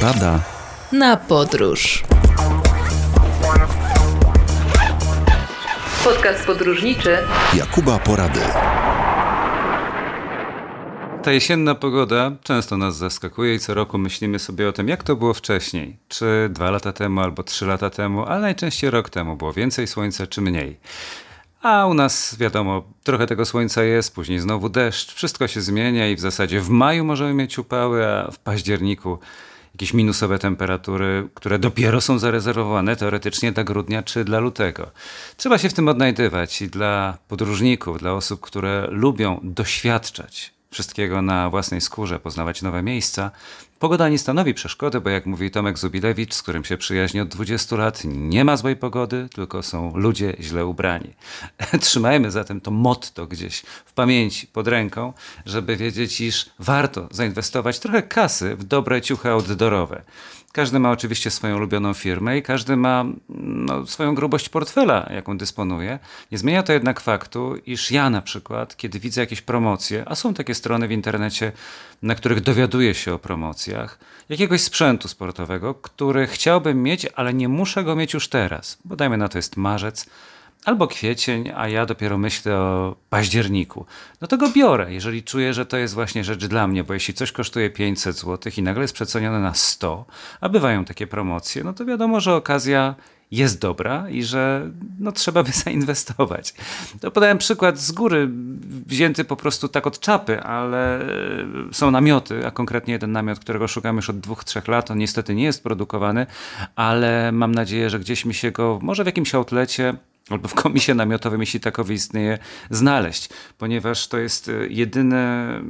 Porada na podróż. Podcast podróżniczy Jakuba Porady. Ta jesienna pogoda często nas zaskakuje i co roku myślimy sobie o tym, jak to było wcześniej. Czy dwa lata temu, albo trzy lata temu, ale najczęściej rok temu było więcej słońca czy mniej. A u nas, wiadomo, trochę tego słońca jest, później znowu deszcz, wszystko się zmienia i w zasadzie w maju możemy mieć upały, a w październiku jakieś minusowe temperatury, które dopiero są zarezerwowane teoretycznie dla grudnia czy dla lutego. Trzeba się w tym odnajdywać i dla podróżników, dla osób, które lubią doświadczać wszystkiego na własnej skórze, poznawać nowe miejsca. Pogoda nie stanowi przeszkody, bo jak mówi Tomek Zubilewicz, z którym się przyjaźni od 20 lat, nie ma złej pogody, tylko są ludzie źle ubrani. Trzymajmy zatem to motto gdzieś w pamięci, pod ręką, żeby wiedzieć, iż warto zainwestować trochę kasy w dobre ciuchy outdoorowe. Każdy ma oczywiście swoją ulubioną firmę i każdy ma no, swoją grubość portfela, jaką dysponuje. Nie zmienia to jednak faktu, iż ja na przykład, kiedy widzę jakieś promocje, a są takie strony w internecie, na których dowiaduję się o promocjach, jakiegoś sprzętu sportowego, który chciałbym mieć, ale nie muszę go mieć już teraz, bo dajmy na to jest marzec, albo kwiecień, a ja dopiero myślę o październiku. No to go biorę, jeżeli czuję, że to jest właśnie rzecz dla mnie, bo jeśli coś kosztuje 500 zł i nagle jest przecenione na 100, a bywają takie promocje, no to wiadomo, że okazja jest dobra i że no, trzeba by zainwestować. To podałem przykład z góry, wzięty po prostu tak od czapy, ale e, są namioty, a konkretnie jeden namiot, którego szukam już od dwóch, trzech lat. On niestety nie jest produkowany, ale mam nadzieję, że gdzieś mi się go, może w jakimś outlecie albo w komisie namiotowym, jeśli takowy istnieje, znaleźć, ponieważ to jest e, jedyny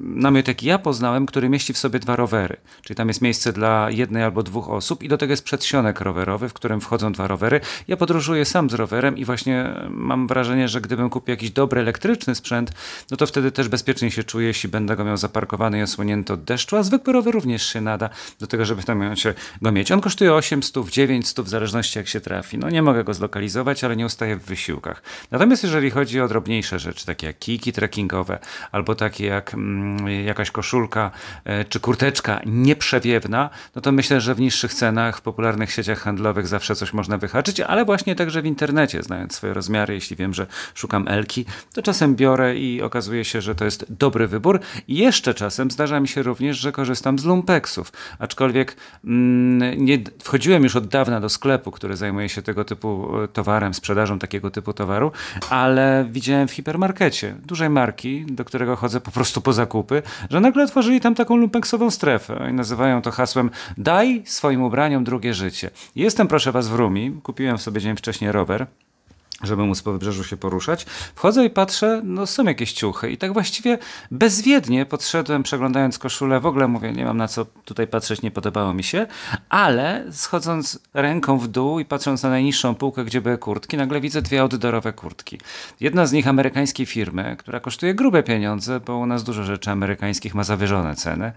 namiot, jaki ja poznałem, który mieści w sobie dwa rowery. Czyli tam jest miejsce dla jednej albo dwóch osób i do tego jest przedsionek rowerowy, w którym wchodzą dwa rowery. Ja podróżuję sam z rowerem i właśnie mam wrażenie, że gdybym kupił jakiś dobry elektryczny sprzęt, no to wtedy też bezpiecznie się czuję, jeśli będę go miał zaparkowany i osłonięty od deszczu, a zwykły rower również się nada do tego, żeby tym momencie go mieć. On kosztuje 800, 900, w zależności jak się trafi. No nie mogę go zlokalizować, ale nie ustaję w wysiłkach. Natomiast jeżeli chodzi o drobniejsze rzeczy, takie jak kijki trekkingowe, albo takie jak mm, jakaś koszulka e, czy kurteczka nieprzewiewna, no to myślę, że w niższych cenach, w popularnych sieciach handlowych zawsze coś można wyhaczyć, ale właśnie także w internecie, znając swoje rozmiary, jeśli wiem, że szukam Elki, to czasem biorę i okazuje się, że to jest dobry wybór. I jeszcze czasem zdarza mi się również, że korzystam z lumpeksów, aczkolwiek mm, nie wchodziłem już od dawna do sklepu, który zajmuje się tego typu e, towarem, sprzedażą takiego typu towaru, ale widziałem w hipermarkecie dużej marki, do którego chodzę po prostu po zakupy, że nagle otworzyli tam taką lumpeksową strefę i nazywają to hasłem daj swoim ubraniom drugie życie. Jestem proszę was w Rumi, kupiłem sobie dzień wcześniej rower, żeby móc po wybrzeżu się poruszać. Wchodzę i patrzę, no są jakieś ciuchy i tak właściwie bezwiednie podszedłem, przeglądając koszulę, w ogóle mówię, nie mam na co tutaj patrzeć, nie podobało mi się, ale schodząc ręką w dół i patrząc na najniższą półkę, gdzie były kurtki, nagle widzę dwie outdoorowe kurtki. Jedna z nich amerykańskiej firmy, która kosztuje grube pieniądze, bo u nas dużo rzeczy amerykańskich ma zawyżone ceny.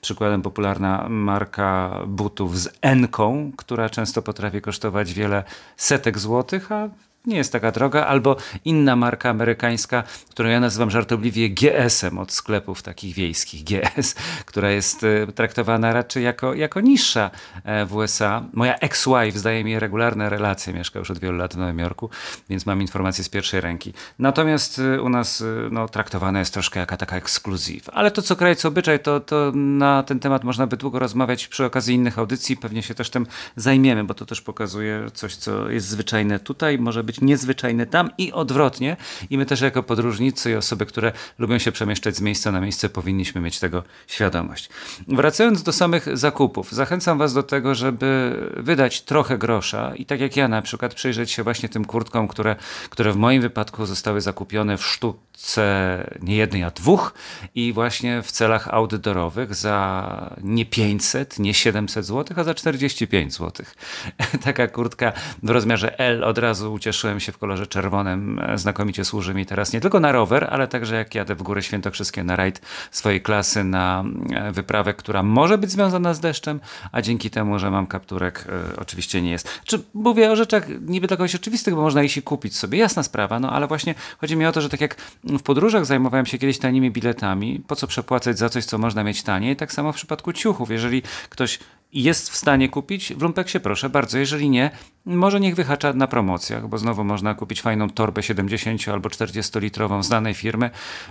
Przykładem popularna marka butów z Enką, która często potrafi kosztować wiele setek złotych, a nie jest taka droga, albo inna marka amerykańska, którą ja nazywam żartobliwie GS-em od sklepów takich wiejskich, GS, która jest e, traktowana raczej jako, jako niższa e, w USA. Moja ex-wife zdaje mi regularne relacje, mieszka już od wielu lat w Nowym Jorku, więc mam informacje z pierwszej ręki. Natomiast e, u nas no, traktowana jest troszkę jaka taka ekskluzyw. Ale to co kraj, co obyczaj, to, to na ten temat można by długo rozmawiać przy okazji innych audycji. Pewnie się też tym zajmiemy, bo to też pokazuje coś, co jest zwyczajne tutaj, może być być niezwyczajny tam i odwrotnie. I my też jako podróżnicy i osoby, które lubią się przemieszczać z miejsca na miejsce, powinniśmy mieć tego świadomość. Wracając do samych zakupów, zachęcam Was do tego, żeby wydać trochę grosza i tak jak ja na przykład przyjrzeć się właśnie tym kurtkom, które, które w moim wypadku zostały zakupione w sztuce nie jednej, a dwóch i właśnie w celach outdoorowych za nie 500, nie 700 zł, a za 45 zł. Taka kurtka w rozmiarze L od razu ucieszyła Cieszyłem się w kolorze czerwonym, e, znakomicie służy mi teraz nie tylko na rower, ale także jak jadę w Góry Świętokrzyskie na rajd swojej klasy, na e, wyprawę, która może być związana z deszczem, a dzięki temu, że mam kapturek, e, oczywiście nie jest. Czy mówię o rzeczach niby dla kogoś oczywistych, bo można ich i kupić sobie, jasna sprawa, no ale właśnie chodzi mi o to, że tak jak w podróżach zajmowałem się kiedyś tanimi biletami, po co przepłacać za coś, co można mieć taniej, tak samo w przypadku ciuchów. Jeżeli ktoś jest w stanie kupić, w Lumpeksie proszę bardzo. Jeżeli nie, może niech wyhacza na promocjach, bo znowu można kupić fajną torbę 70 albo 40-litrową z danej firmy,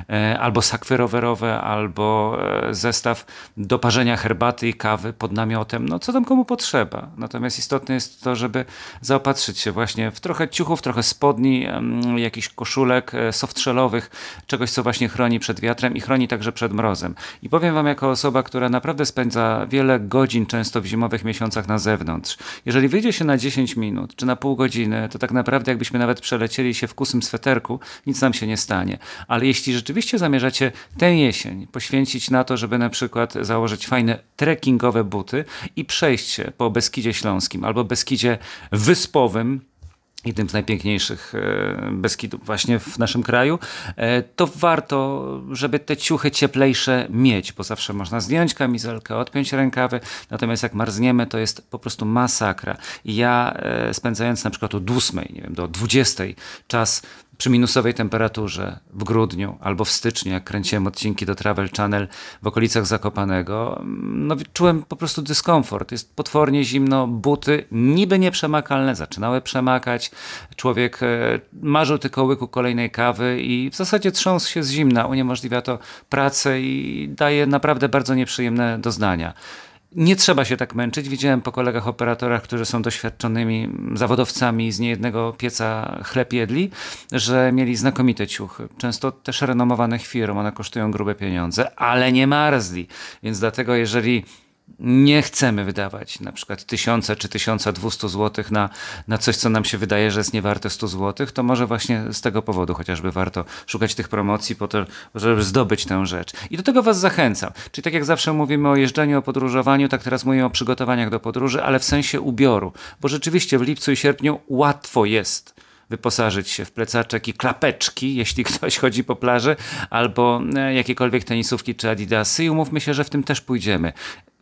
e, albo sakwy rowerowe, albo e, zestaw do parzenia herbaty i kawy pod namiotem. No co tam komu potrzeba. Natomiast istotne jest to, żeby zaopatrzyć się właśnie w trochę ciuchów, trochę spodni, jakichś koszulek e, softshellowych, czegoś, co właśnie chroni przed wiatrem i chroni także przed mrozem. I powiem wam jako osoba, która naprawdę spędza wiele godzin często w zimowych miesiącach na zewnątrz. Jeżeli wyjdzie się na 10 minut czy na pół godziny, to tak naprawdę jakbyśmy nawet przelecieli się w kusym sweterku, nic nam się nie stanie. Ale jeśli rzeczywiście zamierzacie tę jesień poświęcić na to, żeby na przykład założyć fajne trekkingowe buty i przejść się po Beskidzie Śląskim albo Beskidzie Wyspowym, jednym z najpiękniejszych e, Beskidów właśnie w naszym kraju, e, to warto, żeby te ciuchy cieplejsze mieć, bo zawsze można zdjąć kamizelkę, odpiąć rękawy, natomiast jak marzniemy, to jest po prostu masakra. I ja e, spędzając na przykład od 8, nie wiem, do 20 czas przy minusowej temperaturze w grudniu albo w styczniu, jak kręciłem odcinki do Travel Channel w okolicach Zakopanego, no, czułem po prostu dyskomfort. Jest potwornie zimno, buty niby nieprzemakalne, zaczynały przemakać. Człowiek e, marzył tylko łyku kolejnej kawy i w zasadzie trząsł się z zimna. Uniemożliwia to pracę i daje naprawdę bardzo nieprzyjemne doznania. Nie trzeba się tak męczyć. Widziałem po kolegach operatorach, którzy są doświadczonymi zawodowcami z niejednego pieca chleb jedli, że mieli znakomite ciuchy. Często też renomowanych firm, one kosztują grube pieniądze, ale nie marzli. Więc dlatego jeżeli nie chcemy wydawać na przykład tysiąca czy tysiąca dwustu złotych na, na coś, co nam się wydaje, że jest niewarte 100 złotych, to może właśnie z tego powodu chociażby warto szukać tych promocji po to, żeby zdobyć tę rzecz. I do tego was zachęcam. Czyli tak jak zawsze mówimy o jeżdżeniu, o podróżowaniu, tak teraz mówimy o przygotowaniach do podróży, ale w sensie ubioru. Bo rzeczywiście w lipcu i sierpniu łatwo jest wyposażyć się w plecaczek i klapeczki, jeśli ktoś chodzi po plaży, albo e, jakiekolwiek tenisówki czy adidasy i umówmy się, że w tym też pójdziemy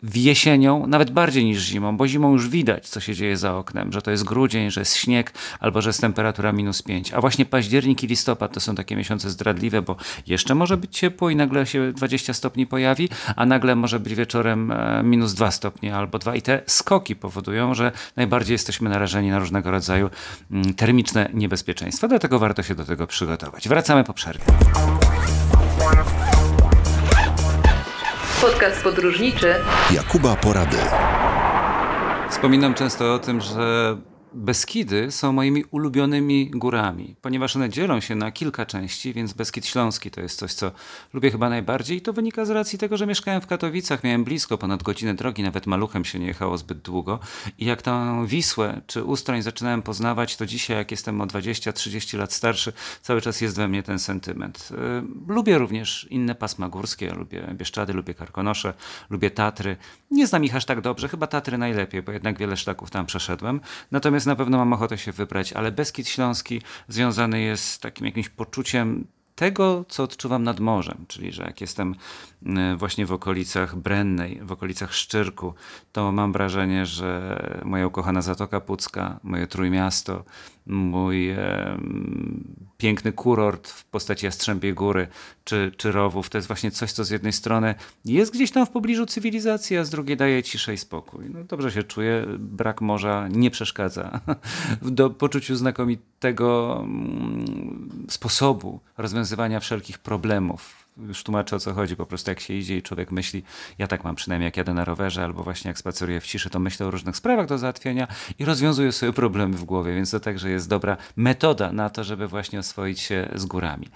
jesienią, nawet bardziej niż zimą, bo zimą już widać, co się dzieje za oknem, że to jest grudzień, że jest śnieg, albo że jest temperatura minus 5. A właśnie październik i listopad to są takie miesiące zdradliwe, bo jeszcze może być ciepło i nagle się 20 stopni pojawi, a nagle może być wieczorem e, minus 2 stopnie albo 2. I te skoki powodują, że najbardziej jesteśmy narażeni na różnego rodzaju mm, termiczne niebezpieczeństwa. Dlatego warto się do tego przygotować. Wracamy po przerwie. Podcast podróżniczy Jakuba Porady. Wspominam często o tym, że Beskidy są moimi ulubionymi górami, ponieważ one dzielą się na kilka części, więc Beskid Śląski to jest coś, co lubię chyba najbardziej i to wynika z racji tego, że mieszkałem w Katowicach, miałem blisko, ponad godzinę drogi, nawet maluchem się nie jechało zbyt długo i jak tą Wisłę czy Ustroń zaczynałem poznawać, to dzisiaj jak jestem o 20-30 lat starszy, cały czas jest we mnie ten sentyment. Y, lubię również inne pasma górskie, lubię Bieszczady, lubię Karkonosze, lubię Tatry. Nie znam ich aż tak dobrze, chyba Tatry najlepiej, bo jednak wiele szlaków tam przeszedłem. Natomiast na pewno mam ochotę się wybrać, ale Beskid Śląski związany jest z takim jakimś poczuciem tego, co odczuwam nad morzem, czyli że jak jestem e, właśnie w okolicach Brennej, w okolicach Szczyrku, to mam wrażenie, że moja ukochana Zatoka Pucka, moje Trójmiasto, mój e, piękny kurort w postaci Jastrzębiej Góry czy, czy Rowów, to jest właśnie coś, co z jednej strony jest gdzieś tam w pobliżu cywilizacji, a z drugiej daje ciszę i spokój. No, dobrze się czuję, brak morza nie przeszkadza do poczuciu znakomitego mm, sposobu rozwiązywania wszelkich problemów już tłumaczę o co chodzi, po prostu jak się idzie i człowiek myśli, ja tak mam przynajmniej jak jadę na rowerze albo właśnie jak spaceruję w ciszy, to myślę o różnych sprawach do załatwienia i rozwiązuję sobie problemy w głowie, więc to także jest dobra metoda na to, żeby właśnie oswoić się z górami.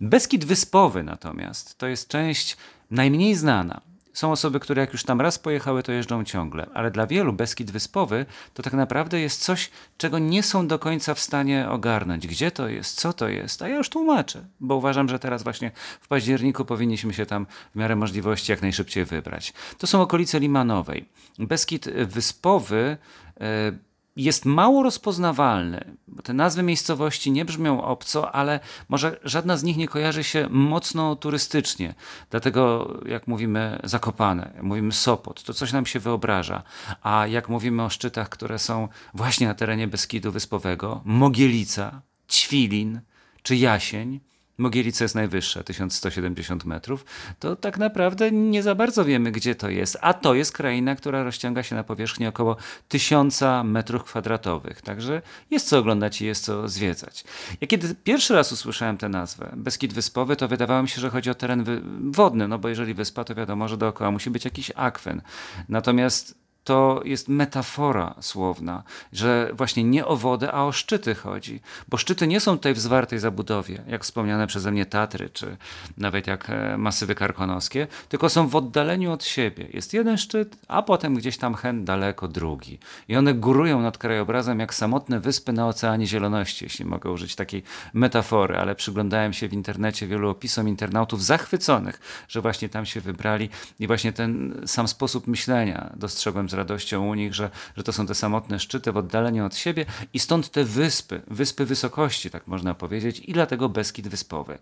Beskid Wyspowy natomiast to jest część najmniej znana, są osoby, które jak już tam raz pojechały, to jeżdżą ciągle, ale dla wielu Beskid Wyspowy to tak naprawdę jest coś, czego nie są do końca w stanie ogarnąć. Gdzie to jest, co to jest, a ja już tłumaczę, bo uważam, że teraz właśnie w październiku powinniśmy się tam w miarę możliwości jak najszybciej wybrać. To są okolice Limanowej. Beskid Wyspowy e, jest mało rozpoznawalny, bo te nazwy miejscowości nie brzmią obco, ale może żadna z nich nie kojarzy się mocno turystycznie. Dlatego jak mówimy Zakopane, mówimy Sopot, to coś nam się wyobraża. A jak mówimy o szczytach, które są właśnie na terenie Beskidu Wyspowego, Mogielica, Ćwilin czy Jasień, Mogielica jest najwyższa, 1170 metrów, to tak naprawdę nie za bardzo wiemy, gdzie to jest. A to jest kraina, która rozciąga się na powierzchni około 1000 metrów kwadratowych. Także jest co oglądać i jest co zwiedzać. Ja kiedy pierwszy raz usłyszałem tę nazwę, Beskid Wyspowy, to wydawało mi się, że chodzi o teren wodny, no bo jeżeli wyspa, to wiadomo, że dookoła musi być jakiś akwen. Natomiast to jest metafora słowna, że właśnie nie o wodę, a o szczyty chodzi. Bo szczyty nie są tutaj w zwartej zabudowie, jak wspomniane przeze mnie Tatry, czy nawet jak e, masywy karkonoskie, tylko są w oddaleniu od siebie. Jest jeden szczyt, a potem gdzieś tam hen daleko drugi. I one górują nad krajobrazem jak samotne wyspy na Oceanie Zieloności, jeśli mogę użyć takiej metafory, ale przyglądałem się w internecie wielu opisom internautów zachwyconych, że właśnie tam się wybrali i właśnie ten sam sposób myślenia dostrzegłem z radością u nich, że, że to są te samotne szczyty w oddaleniu od siebie i stąd te wyspy, wyspy wysokości, tak można powiedzieć, i dlatego Beskid Wyspowy.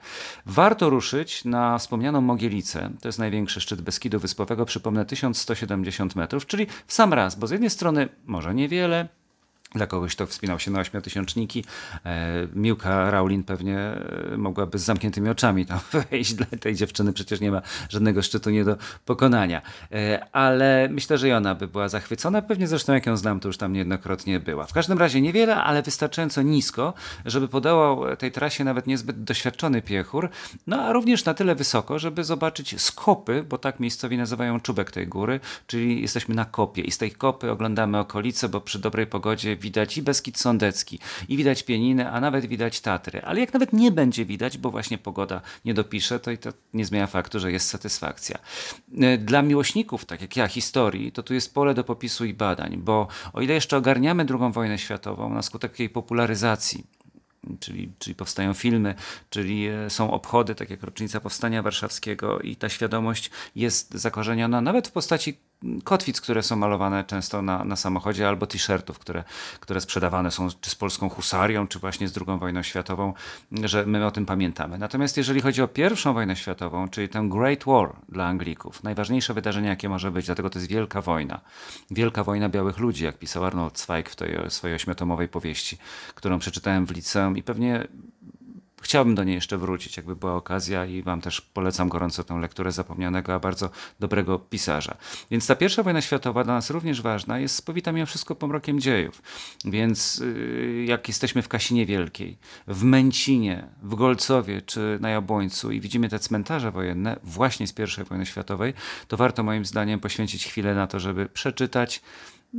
Warto ruszyć na wspomnianą Mogielicę, to jest największy szczyt Beskidu Wyspowego, przypomnę 1170 metrów, czyli w sam raz, bo z jednej strony może niewiele, dla kogoś, kto wspinał się na ośmiotysiączniki. E, Miłka Raulin pewnie e, mogłaby z zamkniętymi oczami tam wejść. Dla tej dziewczyny przecież nie ma żadnego szczytu nie do pokonania. E, ale myślę, że i ona by była zachwycona. Pewnie zresztą jak ją znam, to już tam niejednokrotnie była. W każdym razie niewiele, ale wystarczająco nisko, żeby podołał tej trasie nawet niezbyt doświadczony piechur. No a również na tyle wysoko, żeby zobaczyć skopy, bo tak miejscowi nazywają czubek tej góry, czyli jesteśmy na kopie i z tej kopy oglądamy okolice, bo przy dobrej pogodzie widać i Beskid Sądecki, i widać Pieniny, a nawet widać Tatry. Ale jak nawet nie będzie widać, bo właśnie pogoda nie dopisze, to i to nie zmienia faktu, że jest satysfakcja. E, dla miłośników, tak jak ja, historii, to tu jest pole do popisu i badań, bo o ile jeszcze ogarniamy II wojnę światową na skutek jej popularyzacji, czyli, czyli powstają filmy, czyli e, są obchody, tak jak rocznica Powstania Warszawskiego i ta świadomość jest zakorzeniona nawet w postaci kotwic, które są malowane często na, na samochodzie, albo t-shirtów, które, które sprzedawane są czy z polską husarią, czy właśnie z II wojną światową, że my o tym pamiętamy. Natomiast jeżeli chodzi o pierwszą wojnę światową, czyli tę Great War dla Anglików, najważniejsze wydarzenie, jakie może być, dlatego to jest wielka wojna. Wielka wojna białych ludzi, jak pisał Arnold Zweig w tej swojej ośmiotomowej powieści, którą przeczytałem w liceum i pewnie Chciałbym do niej jeszcze wrócić, jakby była okazja i wam też polecam gorąco tę lekturę zapomnianego, a bardzo dobrego pisarza. Więc ta pierwsza wojna światowa dla nas również ważna, jest spowita mimo wszystko pomrokiem dziejów. Więc yy, jak jesteśmy w Kasinie Wielkiej, w Męcinie, w Golcowie czy na Jabłońcu i widzimy te cmentarze wojenne właśnie z pierwszej wojny światowej, to warto moim zdaniem poświęcić chwilę na to, żeby przeczytać,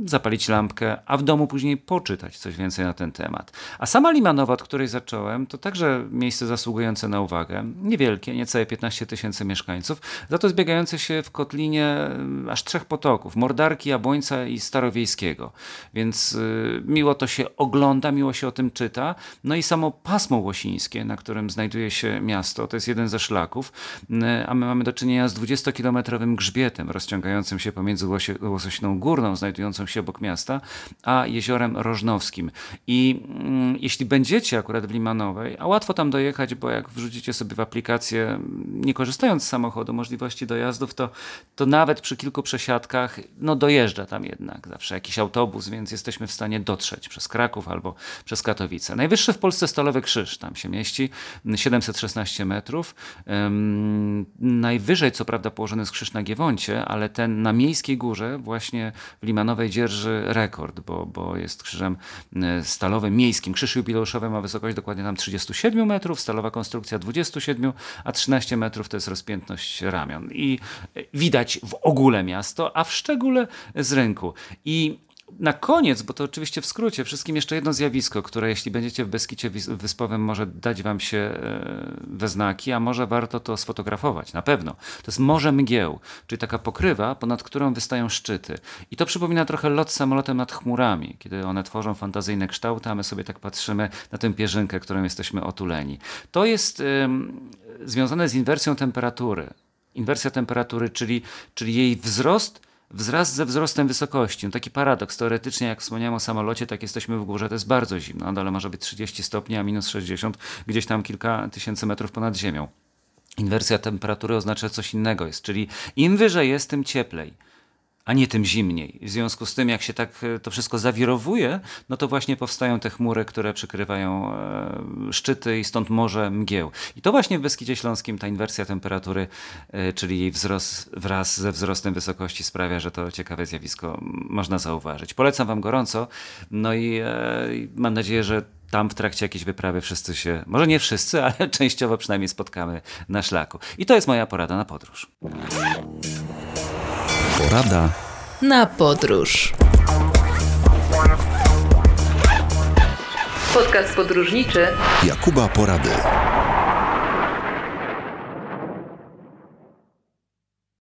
zapalić lampkę, a w domu później poczytać coś więcej na ten temat. A sama Limanowa, od której zacząłem, to także miejsce zasługujące na uwagę. Niewielkie, niecałe 15 tysięcy mieszkańców, za to zbiegające się w kotlinie mm, aż trzech potoków, Mordarki, Jabłońca i Starowiejskiego. Więc y, miło to się ogląda, miło się o tym czyta. No i samo pasmo łosińskie, na którym znajduje się miasto, to jest jeden ze szlaków, y, a my mamy do czynienia z 20-kilometrowym grzbietem rozciągającym się pomiędzy Łosośną Górną, znajdującą znajdującą się obok miasta, a jeziorem Rożnowskim. I mm, jeśli będziecie akurat w Limanowej, a łatwo tam dojechać, bo jak wrzucicie sobie w aplikację, nie korzystając z samochodu, możliwości dojazdów, to, to nawet przy kilku przesiadkach, no dojeżdża tam jednak zawsze jakiś autobus, więc jesteśmy w stanie dotrzeć przez Kraków albo przez Katowice. Najwyższy w Polsce Stalowy Krzyż tam się mieści, 716 metrów. Um, najwyżej co prawda położony jest krzyż na Giewoncie, ale ten na Miejskiej Górze, właśnie w Limanowej dzierży rekord, bo, bo jest krzyżem e, stalowym, miejskim. Krzyż jubileuszowy ma wysokość dokładnie tam 37 metrów, stalowa konstrukcja 27, a 13 metrów to jest rozpiętność ramion. I e, widać w ogóle miasto, a w szczególe z rynku. I na koniec, bo to oczywiście w skrócie, wszystkim jeszcze jedno zjawisko, które jeśli będziecie w Beskicie Wyspowym może dać wam się e, we znaki, a może warto to sfotografować, na pewno. To jest Morze Mgieł, czyli taka pokrywa, ponad którą wystają szczyty. I to przypomina trochę lot samolotem nad chmurami, kiedy one tworzą fantazyjne kształty, a my sobie tak patrzymy na tę pierzynkę, którą jesteśmy otuleni. To jest związane z inwersją temperatury. Inwersja temperatury, czyli, czyli jej wzrost wzrast ze wzrostem wysokości. No taki paradoks. Teoretycznie, jak wspomniałem o samolocie, tak jesteśmy w górze, to jest bardzo zimno. No, ale może być 30 stopni, a minus 60, gdzieś tam kilka tysięcy metrów ponad ziemią. Inwersja temperatury oznacza coś innego jest, czyli im wyżej jest, tym cieplej. A nie tym zimniej. W związku z tym, jak się tak e, to wszystko zawirowuje, no to właśnie powstają te chmury, które przykrywają e, szczyty i stąd morze mgieł. I to właśnie w Beskidzie Śląskim ta inwersja temperatury, e, czyli jej wzrost wraz ze wzrostem wysokości sprawia, że to ciekawe zjawisko można zauważyć. Polecam Wam gorąco, no i mam nadzieję, że tam w trakcie jakiejś wyprawy wszyscy się, może nie wszyscy, ale częściowo przynajmniej spotkamy na szlaku. I to jest moja porada na podróż. Porada Na podróż. Podcast podróżniczy Jakuba Porady.